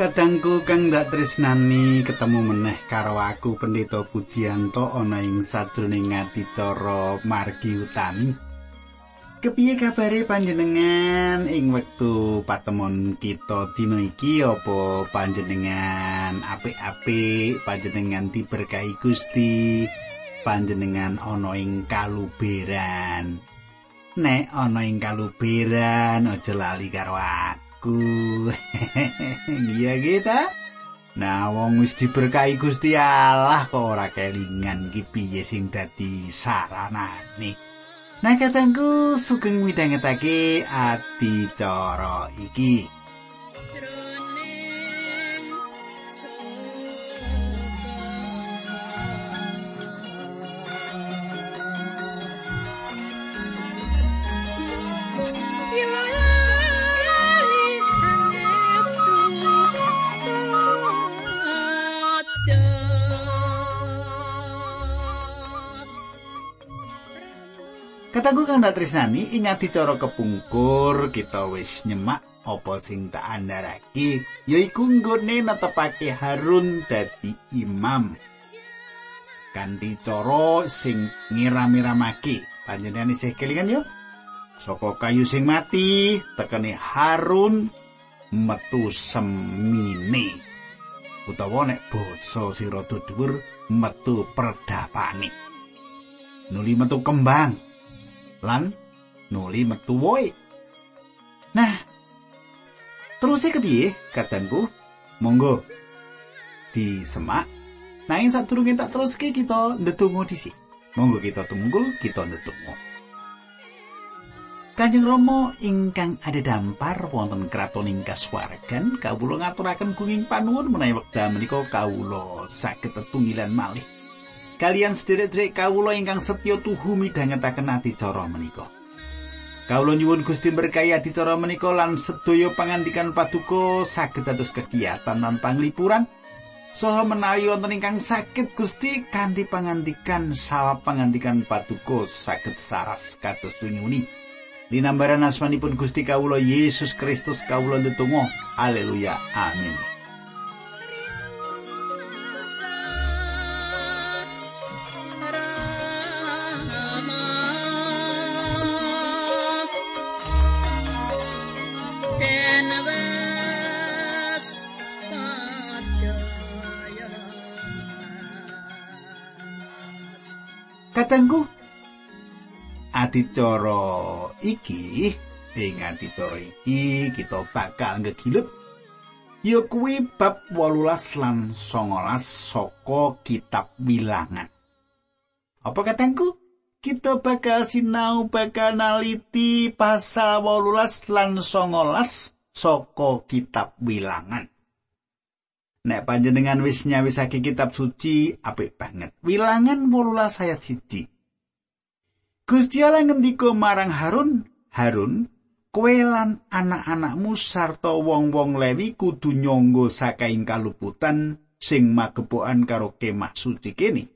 Kadangku kang ndak tresnani ketemu meneh karo aku Pendeta Pujiyanto ana ing sajroning adicara margi utami. Kepiye kabare panjenengan? Ing wektu patemon kita dina iki apa panjenengan apik-apik? Panjenengan diberkahi Gusti? Panjenengan ana ing kaluberan? Nek ana ing kaluberan aja lali karo aku aku. Iya kita. Nah, wong wis diberkahi Gusti Allah kok ora kelingan iki piye sing dadi saranane. Nah, katangku sugeng midhangetake adicara iki. Kataku kang tak tresnani ing adicara kepungkur kita wis nyemak apa sing tak andharake yaiku nggone netepake Harun dadi imam. Kanthi cara sing ngiram-iramake. Panjenengan isih kelingan yo? Saka kayu sing mati tekene Harun metu semine. Utawa nek basa sing rada dhuwur metu perdapane. Nuli metu kembang. Lan nuli metu woe. Nah, terus kepiye katangku? Monggo disemak. Nanging sadurunge tak teruske kita ndedonga dhisik. Monggo kita tunggul, kita ndedonga. Kanjeng Rama ingkang ada wonten kraton ing kasuwargan kawula ngaturaken gunging panuwun menawi wekdal menika kawula saged tetunggilan malih kalian sederek-sederek kawula ingkang setya tuhu midhangetaken adicara menika. Kawula nyuwun Gusti berkahi adicara menika lan sedaya pangandikan paduka saged dados kegiatan lan panglipuran saha menawi wonten ingkang sakit Gusti kanthi pangandikan sawa pangandikan paduka saged saras kados winyuni. Dinambaran asmanipun Gusti kawula Yesus Kristus kawula ndedonga. Haleluya. Amin. Adicara iki ing adicara iki kita bakal ngegilut ya kuwi bab 18 lan 19 saka kitab bilangan apa katengku kita bakal sinau bakal naliti pasal 18 lan 19 saka kitab bilangan Nek panjenengan wis nyawisake kitab suci, apik banget. Wilangan 18 ayat 1. Gusti Allah ngendika marang Harun, Harun, kowe lan anak-anakmu sarta wong-wong Lewi kudu nyangga sakaing kaluputan sing magepokan karo kemah suci kene.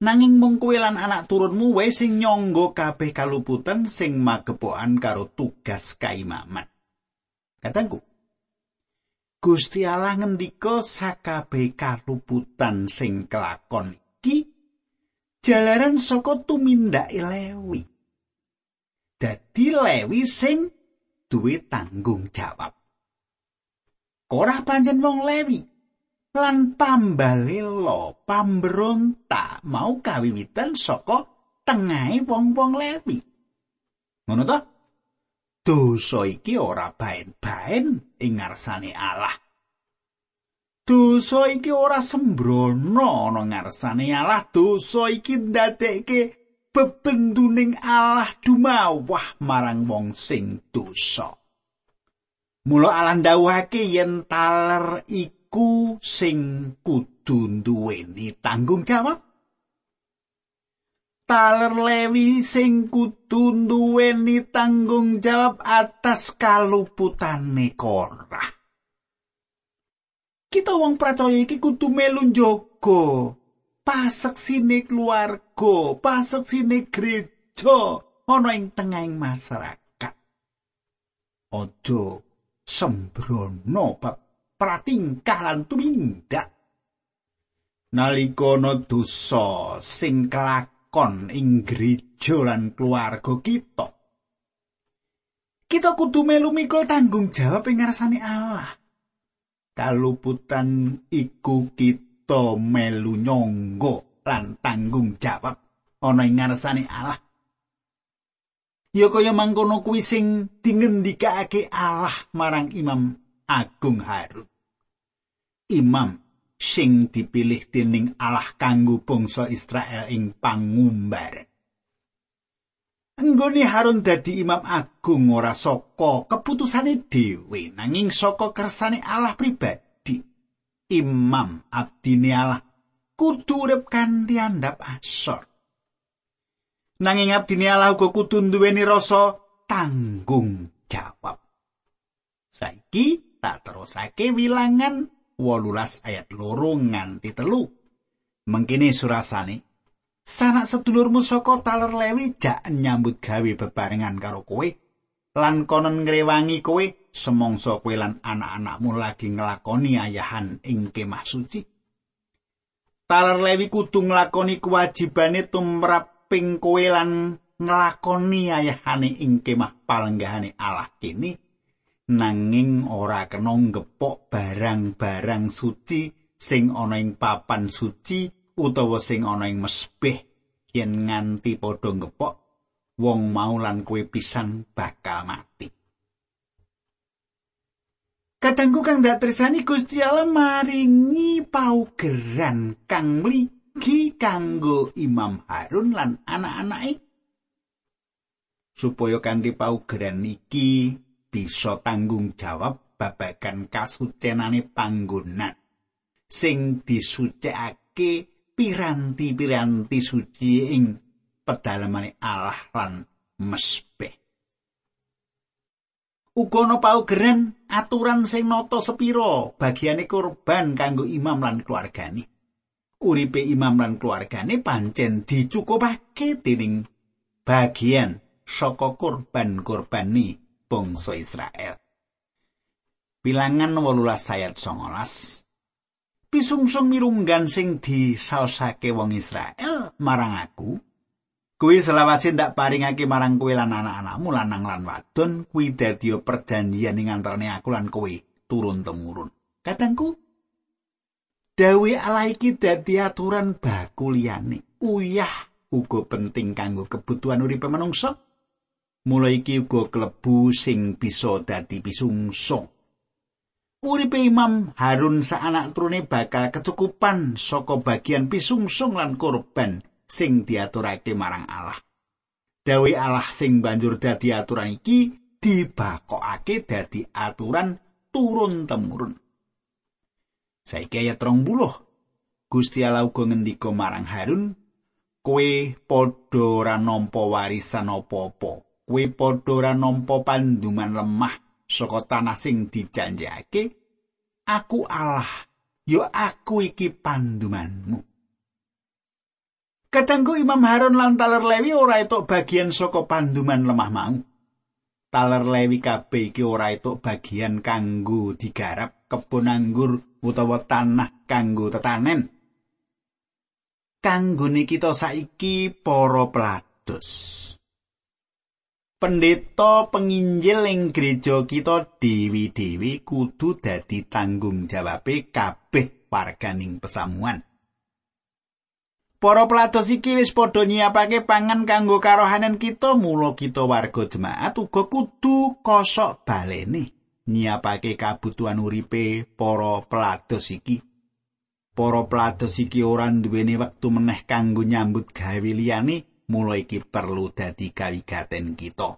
Nanging mung kowe lan anak turunmu wae sing nyangga kabeh kaluputan sing magepokan karo tugas kaimaman. Katangku, Gusti Allah ngendika sakabeh kaluputan sing kelakon iki jalaran saka tumindake Lewi. Dadi Lewi sing duwe tanggung jawab. Ora pancen wong Lewi lan pambalela pambronta mau kawiwitan saka tengahe wong-wong Lewi. Ngono ta? dosa iki ora baen-baen ing ngarsane Allah. Dosa iki ora sembrono ana ngarsane Allah. Dosa iki ndadekke bebenduning Allah dumawah marang wong sing dosa. Mula Allah ndawuhake yen taler iku sing kudu duweni tanggung jawab. taler lewi sing kudu duweni tanggung jawab atas kaluputane korah. Kita wong percaya iki kudu melu njogo paseksine keluarga, paseksine gereja ana ing tengahing masyarakat. Ojo sembrono bab pratingkah lan tumindak. Nalika ana dosa sing kelakon ing gereja lan keluarga kita. Kita kudu melu mikul tanggung jawab ing ngarsane Allah kaluputan iku kita melu nyangga lan tanggung jawab ana ing ngarsane Allah Ya kaya mangkono kuwi sing dingendikake Allah marang Imam Agung Harun. Imam sing dipilih dening Allah kanggo bangsa Israel ing pangumbar. Enggone Harun dadi Imam Agung ora saka keputusane dhewe nanging saka kersane Allah pribadi. Imam abdine Allah kudu urip kanthi andhap asor. nanging abdine Allah uga kudu duweni rasa tanggung jawab. Saiki tak terusake wilangan 18 ayat loro nganti telu. Mengkini surasane, sanak sedulurmu saka taler lewi jak nyambut gawe bebarengan karo kowe, lan konon ngrewangi kowe semongso kowe lan anak-anakmu lagi ngelakoni ayahan ing kemah suci. Taler lewi kudu nglakoni kewajibane tumrap ping kowe lan nglakoni ayahane ing kemah palenggahane Allah kene nanging ora kena ngepok barang-barang suci sing ana ing papan suci utawa sing ana ing mesbeh yen nganti padha ngepok wong mau lan kowe pisan bakal mati. Kadangku kang dak tresani Gusti Allah maringi paugeran kang mli gi kanggo Imam Harun lan anak-anake. Supaya kanthi paugeran iki bisa tanggung jawab babagan kasucenane panggonan sing disucikake piranti-piranti suci ing pedalamane Allah lan mesbeh uga ana paugeran aturan sing nata sepiro bagiane korban kanggo imam lan keluargane uripe imam lan keluargane pancen dicukupake dening bagian saka korban-korbani bangsa Israel. Bilangan 18 ayat 19. Pisungsung mirunggan sing disaosake wong Israel marang aku. Kuwi selawase ndak paringake marang kowe lan anak-anakmu lanang lan wadon, kuwi dadi perjanjian ing antarané aku lan kowe turun temurun. Katangku, Dawe Allah iki dadi aturan baku liyane. Uyah uga penting kanggo kebutuhan uripe manungsa. Mulai iki uga klebu sing bisa dadi pisungsung. Uripe Imam Harun sa anak turune bakal kecukupan saka bagian pisungsung lan korban sing diaturake marang Allah. Dawe Allah sing banjur dadi aturan iki dibakokake dadi aturan turun temurun. Saiki ayat 30. Gusti Allah uga ngendika marang Harun, "Kowe padha ora nampa warisan apa-apa. Kowe padha ora nampa panduman lemah saka tanah sing dijanjekake. Aku Allah, yo aku iki pandumanmu." Katanggu Imam Harun lan Taler Lewi ora etuk bagian saka panduman lemah mau. Taler Lewi kabeh iki ora etuk bagian kanggo digarap kebon anggur utawa tanah kanggo tetanen. Kanggone kita saiki para pelados. Pendeta penginjil ing gereja kita dewi-dewi kudu dadi tanggung jawabe kabeh warganing pesamuan. Para pelados iki wis padha nyiapake pangan kanggo karohanan kita, mula kita warga jemaat uga kudu kosok balene. nyiapake kabutuhan uripe para pelados iki. Para pelados iki ora duweni wektu meneh kanggo nyambut gawe liyane, mula iki perlu dadi kawigaten kita.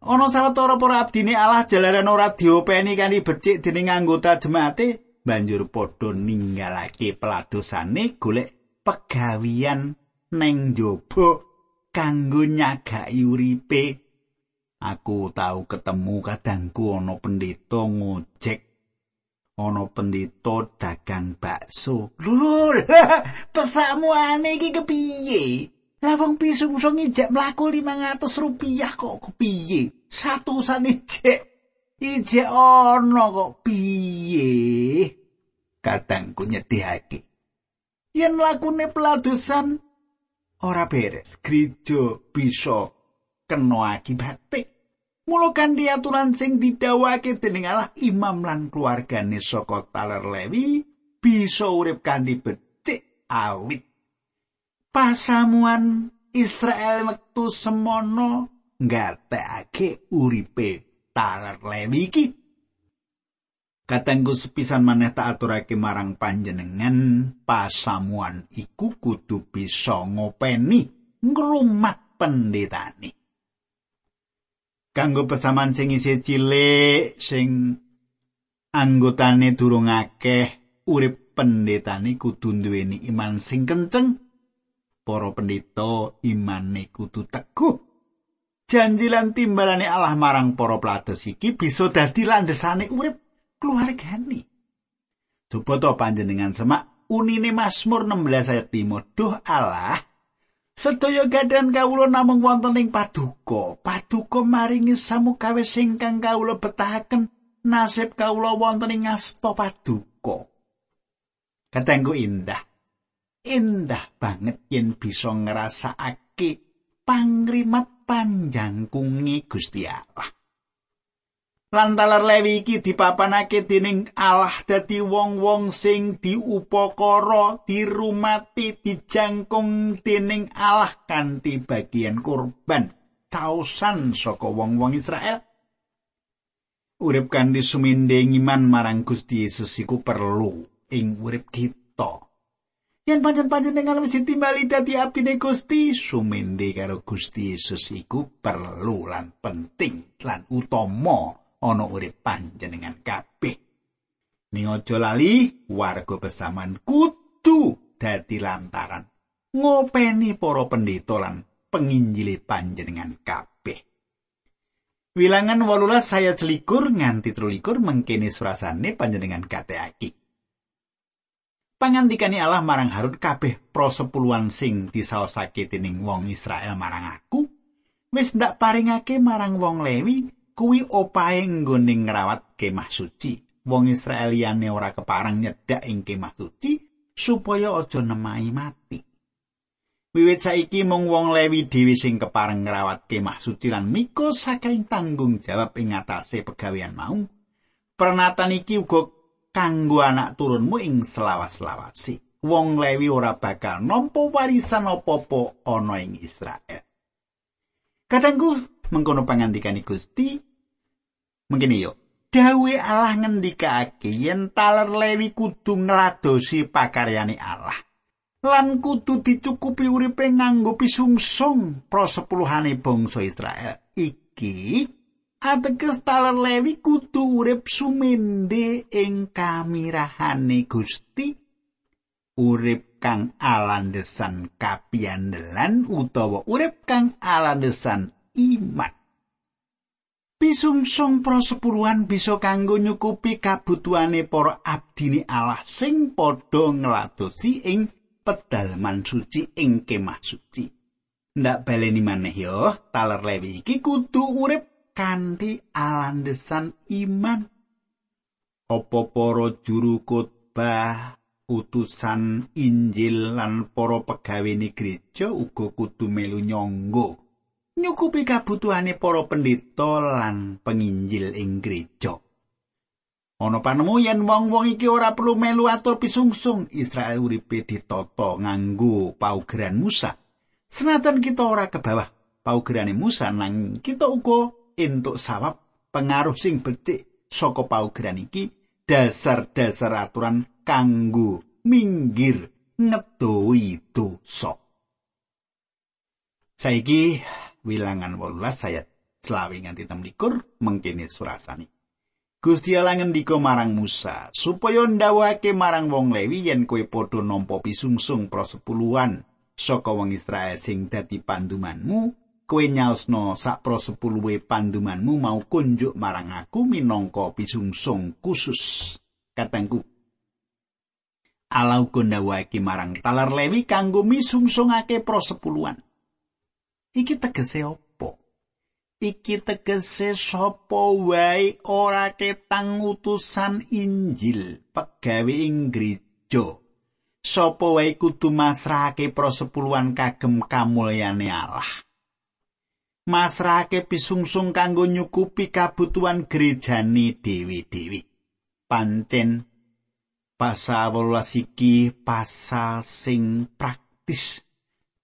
Ana sawetara para abdine Allah jalaran ora diopeni kanthi becik dening anggota jemaate, banjur padha ninggalake peladosane golek pegawian neng jaba kanggo nyagaki uripe aku tau ketemu kadangku ana pendeta ngojek ana pendeta dagang bakso lur pesakmu ane iki kepiye lah wong pisungsung ijek mlaku 500 rupiah kok kepiye satu sane jek ije ana kok piye? Kadangku nyedihake. Yen lakune peladosan ora beres. Gereja bisa kena akibate mulo kanthi aturan sing didhawuhake dening Allah imam lan keluargane saka taler lewi bisa urip kanthi becik awit pasamuan Israel wektu semono ngatekake uripe taler lewi iki Katenggu sepisan maneh tak aturake marang panjenengan pasamuan iku kudu bisa ngopeni ngrumat pendetane. Kanggo pesaman sing isih cilik sing anggotane durung akeh urip pendetane kudu duweni iman sing kenceng. Para pendeta imane kudu teguh. Janji lan timbalane Allah marang para pelados iki bisa dadi landesane urip keluargane. Coba to panjenengan semak unine Mazmur 16 ayat 5. Duh Allah, sedaya gadan kawula namung wonten ing paduka. Paduka maringi samukawe sing kang kawula betahaken nasib kawula wonten ing asta paduka. Katengku indah. Indah banget yen bisa ngrasakake pangrimat panjangkunge Gusti Allah. Lantalar lewi iki dipapanake dening Allah dadi wong-wong sing diupakara, dirumati, dijangkung dening Allah kanthi bagian kurban causan saka wong-wong Israel. Urip kanthi sumindhe iman marang Gusti Yesus iku perlu ing urip kita. Yen pancen-panjenengan wis ditimbali dadi abdine Gusti, sumindhe karo Gusti Yesus iku perlu lan penting lan utama. ana urip panjenengan kabeh. Ning aja lali warga besaman kudu dadi lantaran ngopeni para pendeta lan penginjili panjenengan kabeh. Wilangan 18 saya selikur nganti trulikur mengkini surasane panjenengan kateaki. Pangandikani Allah marang Harun kabeh prosepuluhan sing disaosake dening wong Israel marang aku, wis ndak paringake marang wong Lewi kuwi opahe nggone ngrawat kemah suci. Wong Israeliane ora keparang nyedak ing kemah suci supaya aja nemahi mati. Wiwit saiki mung wong Lewi dhewe sing kepareng ngrawat kemah suci lan miko saking tanggung jawab ing ngatasé pegawean mau. Pernatan iki uga kanggo anak turunmu ing selawas-lawasi. Wong Lewi ora bakal nampa warisan apa-apa ana ing Israel. Kadangku mengkono pangandikane Gusti Mengkene yo. Dawe Allah ngendikake yen taler lewi kudu ngladosi pakaryane Allah. Lan kudu dicukupi uripe nganggo pisungsung prosepuluhane bangsa Israel. Iki ateges taler lewi kudu urip sumende ing kamirahane Gusti. Urip kang alandesan kapiandelan utawa urip kang alandesan iman. Pisungsung prosepuluhan bisa kanggo nyukupi kabutuhane para abdini Allah sing padha ngladosi ing pedalaman suci ing kemah suci. Ndak baleni maneh yo, taler lewi iki kudu urip kanthi alandesan iman. Apa para juru khotbah, utusan Injil lan para pegawe gereja uga kudu melu nyangga nyukupi kabutuhane para pendeta lan penginjil ing gereja. Ana panemu yen wong-wong iki ora perlu melu atur pisungsung Israel uripe ditata nganggo paugeran Musa. Senajan kita ora ke bawah paugerane Musa nang kita uga entuk sawab pengaruh sing becik saka paugeran iki dasar-dasar aturan kanggo minggir ngedohi dosa. Saiki wilangan 18 ayat selawi nganti 16 mengkene surasani. Gusti Allah ngendika marang Musa supaya ndawake marang wong Lewi yen kowe padha nampa pisungsung prosepuluhan saka wong Israel sing dadi pandumanmu kowe nyaosno sak prosepuluhe pandumanmu mau kunjuk marang aku minangka pisungsung khusus. Katangku Allah uga ndawake marang talar Lewi kanggo misungsungake prosepuluhan iki tegese apa? Iki tegese sapa wae ora ketang utusan Injil pegawe ing gereja? Sapa wae kudu masrahake prosepuluhan kagem kamulyane Allah masrahake pisungsung kanggo nyukupi kabutuhan gerejane dewi-dewi. Pancen pasal 18 iki pasal sing praktis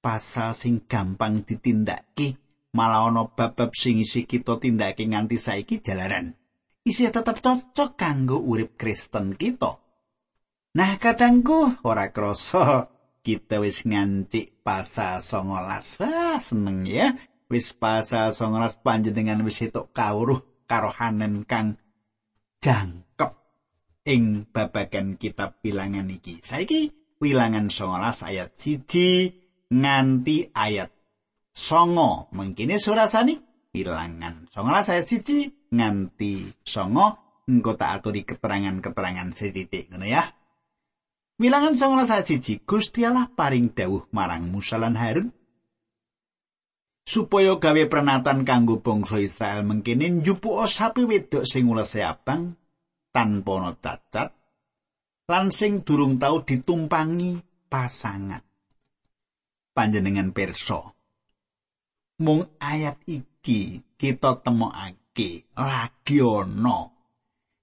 pasal sing gampang ditindakake malah ana bab-bab sing isi kita tindakake nganti saiki jalaran. Isi tetep cocok kanggo urip Kristen kita. Nah kadangku ora krasa kita wis ngancik pasal 19 wah seneng ya wis pasal 19 panjenengan wis etuk kawruh karo hanen kang jangkep ing babagan kitab bilangan iki. Saiki wilangan 19 ayat 1 nganti ayat songo. Mengkini surasani bilangan songo ayat siji nganti songo. Engko tak aturi keterangan-keterangan sedidik ngono ya. Wilangan songo ayat siji Gusti Allah paring dawuh marang Musa lan Harun supaya gawe pernatan kanggo bangsa Israel mengkini njupuk sapi wedok sing ulese abang tanpa ana cacat lan sing durung tau ditumpangi pasangan panjenengan perso. Mung ayat iki kita temokake lagi ana.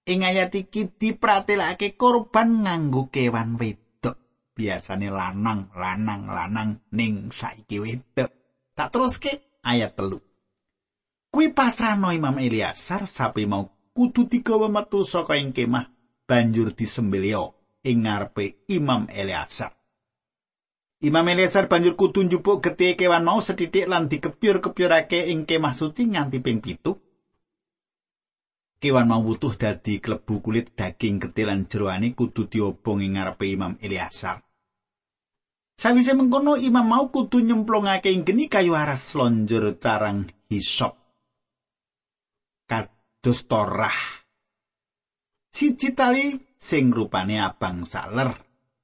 Ing ayat iki dipratelake korban nganggo kewan wedok. Biasane lanang, lanang, lanang ning saiki wedok. Tak teruske ayat telu. Kuwi pasrano Imam Eliasar sapi mau kudu digawa metu saka ing kemah banjur disembelio ing ngarepe Imam Eliasar. Imam Eleazar banjur kudu njupuk getih kewan mau sedidik lan dikepyur-kepyurake ing kemah suci nganti ping pitu. Kewan mau wutuh dadi klebu kulit daging getih lan jeroane kudu diobong ing ngarepe Imam Eleazar. Sawise mengkono imam mau kudu nyemplungake ing geni kayu aras lonjor carang hisop. Kados torah. Siji tali sing rupane abang saler.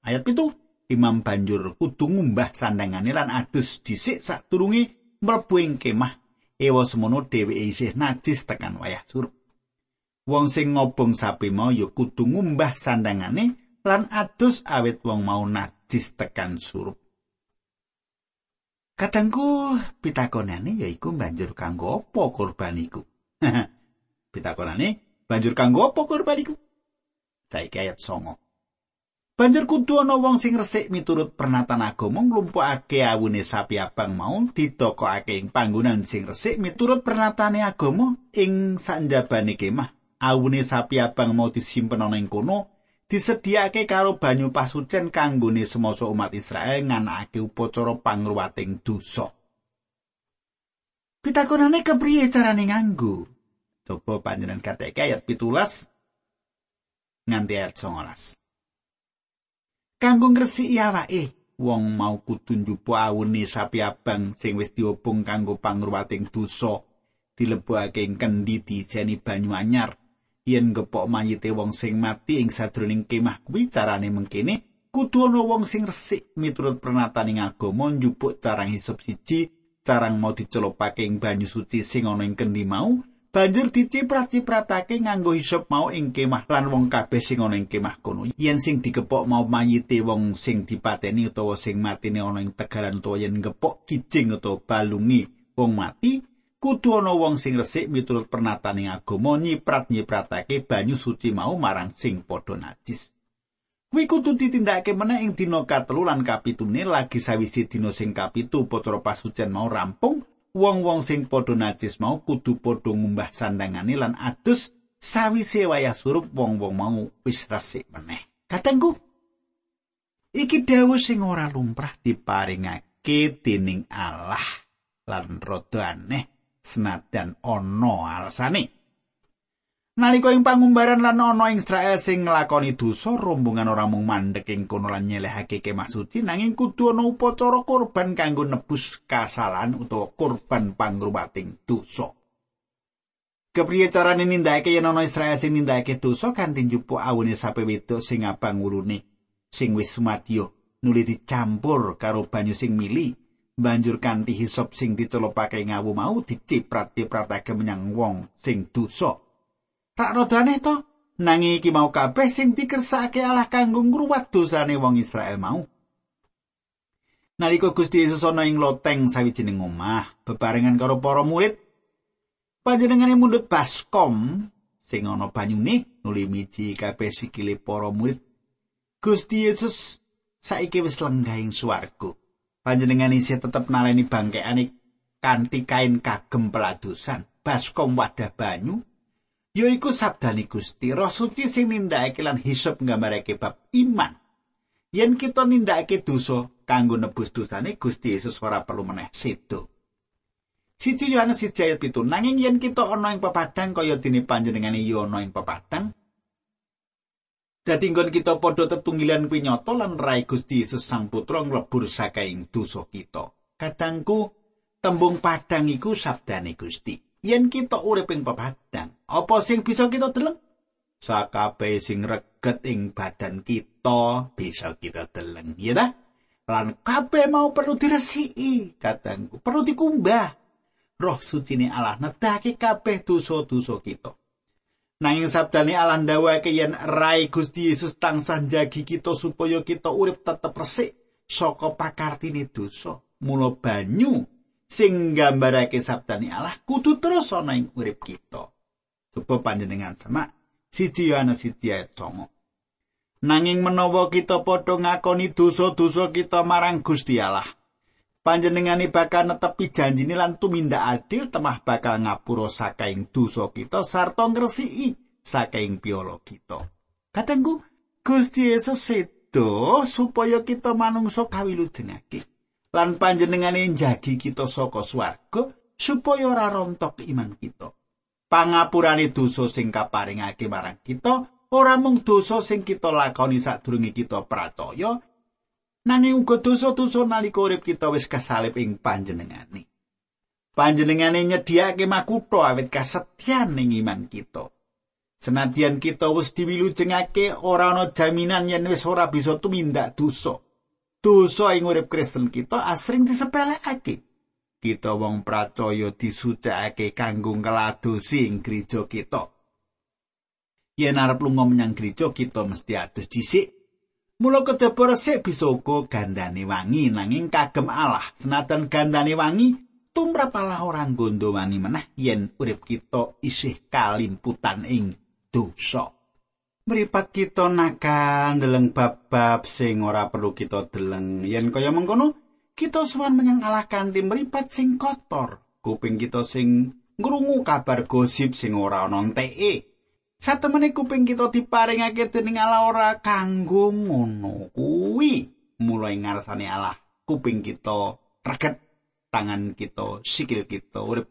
Ayat pitu. Imam banjur kudu ngumbah sandangane lan adus dhisik sadurunge mlebu ing kemah. Ewa semono dheweke isih najis tekan wayah surup. Wong sing ngobong sapi mau ya kudu ngumbah sandangane lan adus awit wong mau najis tekan surup. Katangku pitakonane yaiku banjur kanggo apa korban iku? pitakonane banjur kanggo apa korban iku? Saiki ayat 9. Banjur kudu ana wong sing resik miturut pernatan agama nglumpukake awune sapi abang mau didokokake ing panggonan sing resik miturut pernatane agama ing sanjabane kemah. Awune sapi abang mau disimpen ana ing kono disediakake karo banyu pasucen kanggone semasa umat Israel nganakake upacara pangruwating dosa. Pitakonane kepriye carane nganggo? Coba panjenengan kateke ayat 17 nganti ayat 19. kanggo ngresiki awake wong mau kudu njupu awune sapi abang sing wis diobong kanggo pangruwating dosa dilebokake ing kendi dijeni banyu anyar yen gepok mayite wong sing mati ing sadroning kemah kuwi carane mengkene kudu ana wong sing resik miturut pernataning agama njupuk carang hisop siji carang mau dicelupake ing banyu suci sing ana ing kendi mau banjur diciprat-cipratake nganggo hisop mau ing kemah lan wong kabeh sing ana ing kemah kono. Yen sing digepok mau mayite wong sing dipateni utawa sing matine ana ing tegalan utawa yen gepok kijing utawa balungi wong mati kudu ana wong sing resik miturut pernatane agama nyiprat-nyipratake banyu suci mau marang sing padha najis kuwi kudu ditindakake meneh ing dina katelu lan kapitune lagi sawise dina sing kapitu upacara pasucen mau rampung wong-wong sing padha najis mau kudu padha ngumbah sandangane lan adus sawise wayah surup wong-wong mau wis resik meneh. Katengku iki dawuh sing ora lumrah diparingake dening Allah lan rada aneh senajan ana alasane. Nalika ing pangumbaran lan ana ing Israel sing nglakoni dosa, rombongan ora mung mandhek ing kono lan nyelehake kemah suci, nanging kudu ana upacara korban kanggo nebus kasalahan utawa korban pangruwating dosa. Kepriye carane nindakake yen ana Israel sing nindakake dosa kanthi njupuk awune sapi wedok sing abang ulune sing wis sumadyo nuli dicampur karo banyu sing mili banjur kanthi hisop sing dicelupake ngawu mau diciprat-cipratake menyang wong sing dosa. Tak rodane to, nanging iki mau kabeh sing dikersake Allah kanggo ngruwat dosane wong Israel mau. Nalika Gusti Yesus ana ing loteng sawijining omah, bebarengan karo para murid, panjenengane mundhut baskom sing ana banyune nuli miji kabeh sikile para murid. Gusti Yesus saiki wis lenggah ing swarga. Panjenengan isih tetep naleni bangkeane kanthi kain kagem peladusan baskom wadah banyu yaiku sabdane Gusti Roh Suci sing nindakake lan hisop nggambarake bab iman. Yen kita nindakake dosa kanggo nebus dosane Gusti Yesus ora perlu meneh sedo. Siji Yohanes 1 ayat 7 nanging yen kita ana ing pepadang kaya dene panjenengane yo ana ing pepadang Dadi nggon kita padha tetunggilan kuwi nyata lan rai Gusti Yesus Sang Putra nglebur sakaing dosa kita. Kadangku tembung padang iku sabdane Gusti. Yen kita urip ing pepadang, apa sing bisa kita deleng? Sakabehe sing reget ing badan kita bisa kita deleng, ya ta? Lan kabeh mau perlu diresiki, kadangku, perlu dikumbah. Roh suci Allah nedake kabeh dosa-dosa kita. Nanging sabdane Allah ndawake yen rai Gusti Yesus tansah jagi kita supaya kita urip tetep resik saka pakartine dosa. Mula banyu sing nggambarake sabdane Allah kudu terus ana ing urip kita. Coba panjenengan semak siji Yohanes siji ayat Nanging menawa kita padha ngakoni dosa-dosa kita marang Gusti Allah, panjenengane bakal netepi janjine lan tumindak adil temah bakal ngapura sakaing dosa kita sarta ngresiki sakaing piolo kita. Katengku Gusti Yesus sedo supaya kita manungsa kawilujengake lan panjenengane njagi kita saka swarga supaya ora rontok iman kita. Pangapurane dosa sing kaparingake marang kita ora mung dosa sing kita lakoni sadurunge kita pracaya nanging uga dosa-dosa nalika urip kita wis kasalip ing panjenengane. Panjenengane nyediake makutha awit kasetyan ning iman kita. Senadyan kita wis diwilujengake ora ana jaminan yen wis ora bisa tumindak dosa. Dosa ing urip Kristen kita asring disepelekake. Kita wong pracaya disucikake kanggo ngladosi ing gereja kita. Yen arep lunga menyang gereja kita mesti adus dhisik Mula resik bisa uga gandane wangi nanging kagem Allah. Senajan gandane wangi, tumrap Allah ora nggondo wangi meneh yen urip kita isih kalimputan ing dosa. Mripat kita nakan deleng bab-bab sing ora perlu kita deleng. Yen kaya mengkono, kita suwan menyang Allah kanthi mripat sing kotor. Kuping kita sing ngrungu kabar gosip sing ora ana enteke. Satemene kuping kita diparingake dening Allah ora kanggo ngono kuwi. Mulai ngarsane Allah, kuping kita reget, tangan kita, sikil kita, urip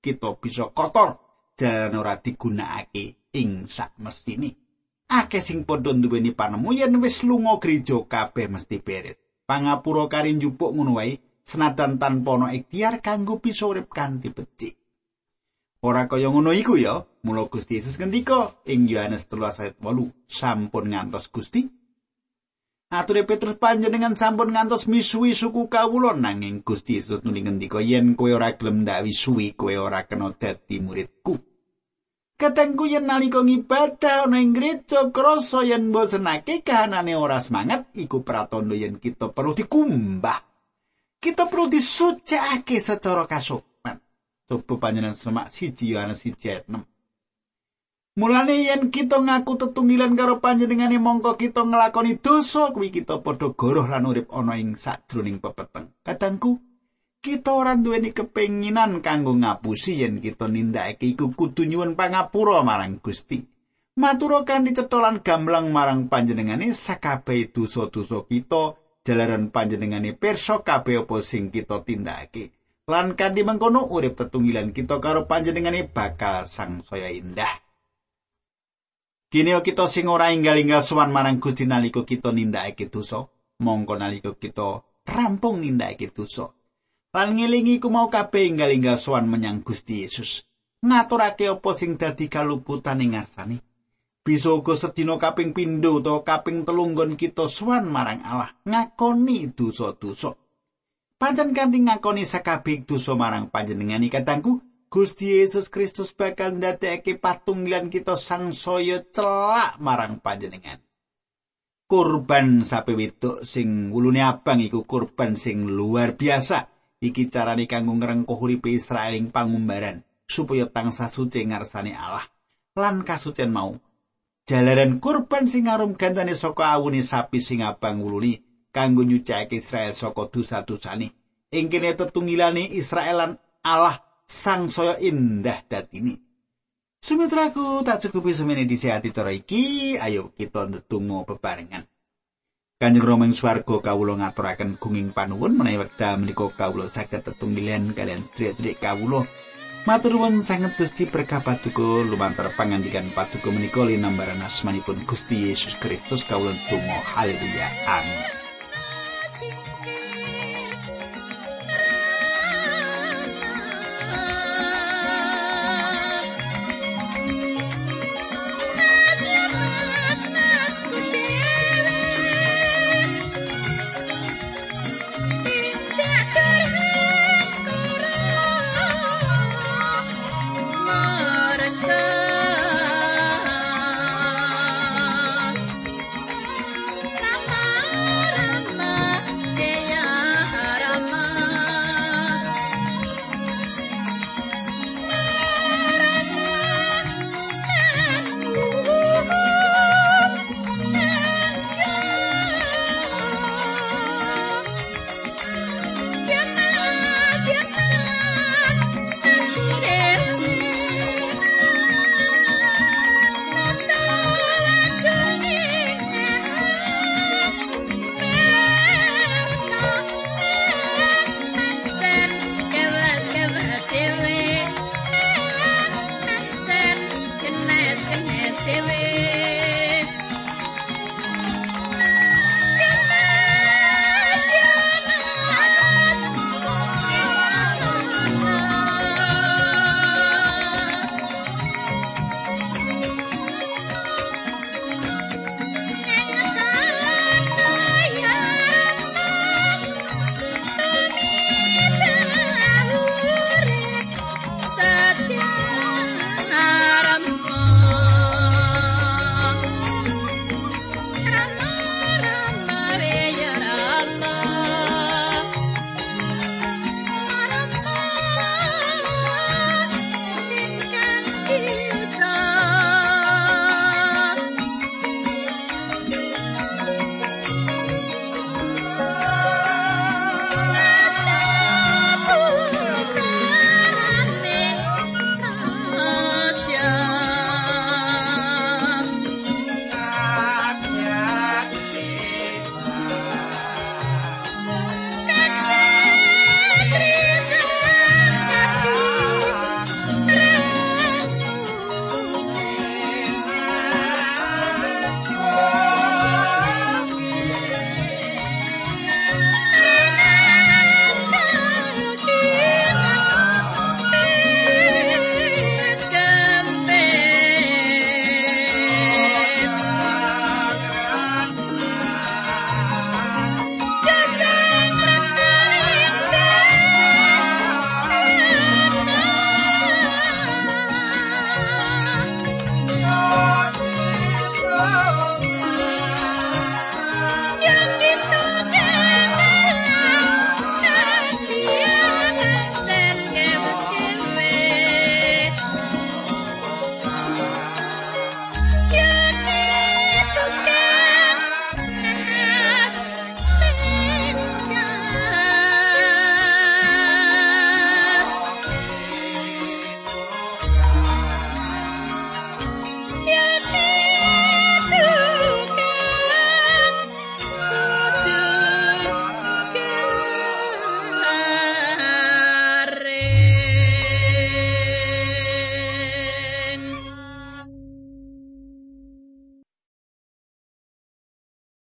kita bisa kotor jalan ora digunakake ing sak mestine. Akeh sing padha duweni panemu yen wis lunga gereja kabeh mesti beres. Pangapura kari njupuk ngono wae senajan tanpa ana ikhtiar kanggo bisa urip kanthi becik. Ora kaya ngono iku ya, mula Gusti Yesus ngendika ing Yohanes 3 ayat 8, sampun ngantos Gusti. Ature Petrus panjenengan sampun ngantos misuwi suku kawula nanging Gusti Yesus nuli ngendika yen kowe ora gelem ndawi suwi kowe ora kena dadi muridku. Katengku yen nalika ngibadah ana ing gereja krasa yen bosenake kahanane ora semangat iku pratandha yen kita perlu dikumbah. Kita perlu disucikake secara kasuk. Coba panjenengan semak siji Yohanes siji ayat 6. Mulane yen kita ngaku tetunggilan karo panjenengane mongko kita nglakoni dosa kuwi kita padha goroh lan urip ana ing sadroning pepeteng. Kadangku kita ora duweni kepenginan kanggo ngapusi yen kita nindakake iku kudu nyuwun pangapura marang Gusti. Matur kanthi cetolan gamblang marang panjenengane sakabehe dosa-dosa kita jalaran panjenengane pirsa kabeh apa sing kita tindakake. Lan kanthi mengkono urip tetunggilan kita karo panjenengane bakal sang saya indah. Kini kita sing ora inggal-inggal suwan marang Gusti nalika kita nindakake dosa, mongko nalika kita rampung nindakake dosa. Lan ngelingi ku mau kabeh inggal-inggal suwan menyang Gusti Yesus. Ngaturake apa sing dadi kaluputan ing ngarsane. Bisa uga sedina kaping pindho utawa kaping telunggon kita suwan marang Allah ngakoni dosa-dosa. Pancen kanthi ngakoni sakabeh dosa marang panjenengan katangku, Gusti Yesus Kristus bakal ndadekake patunggilan kita sangsaya celak marang panjenengan. Kurban sapi wedok sing wulune abang iku kurban sing luar biasa. Iki carane kanggo ngrengkuh uripe Israel ing pangumbaran supaya tangsa suci ngarsane Allah. Lan kasucen mau jalaran kurban sing arum gantane saka awune sapi sing abang wulune kanggo nyucake Israel saka dosa-dosane. Ing kene tetunggilane Israel lan Allah sang saya indah datini. Sumitraku tak cukupi semene disehati cara iki, ayo kita ndedonga bebarengan. Kanjeng Rama ing swarga kawula ngaturaken gunging panuwun menawi wekdal menika kawula saged tetunggilan kalian sedherek kawula. Matur nuwun sanget Gusti berkah paduka lumantar pangandikan paduka menika linambaran asmanipun Gusti Yesus Kristus kawula tunggu haleluya amin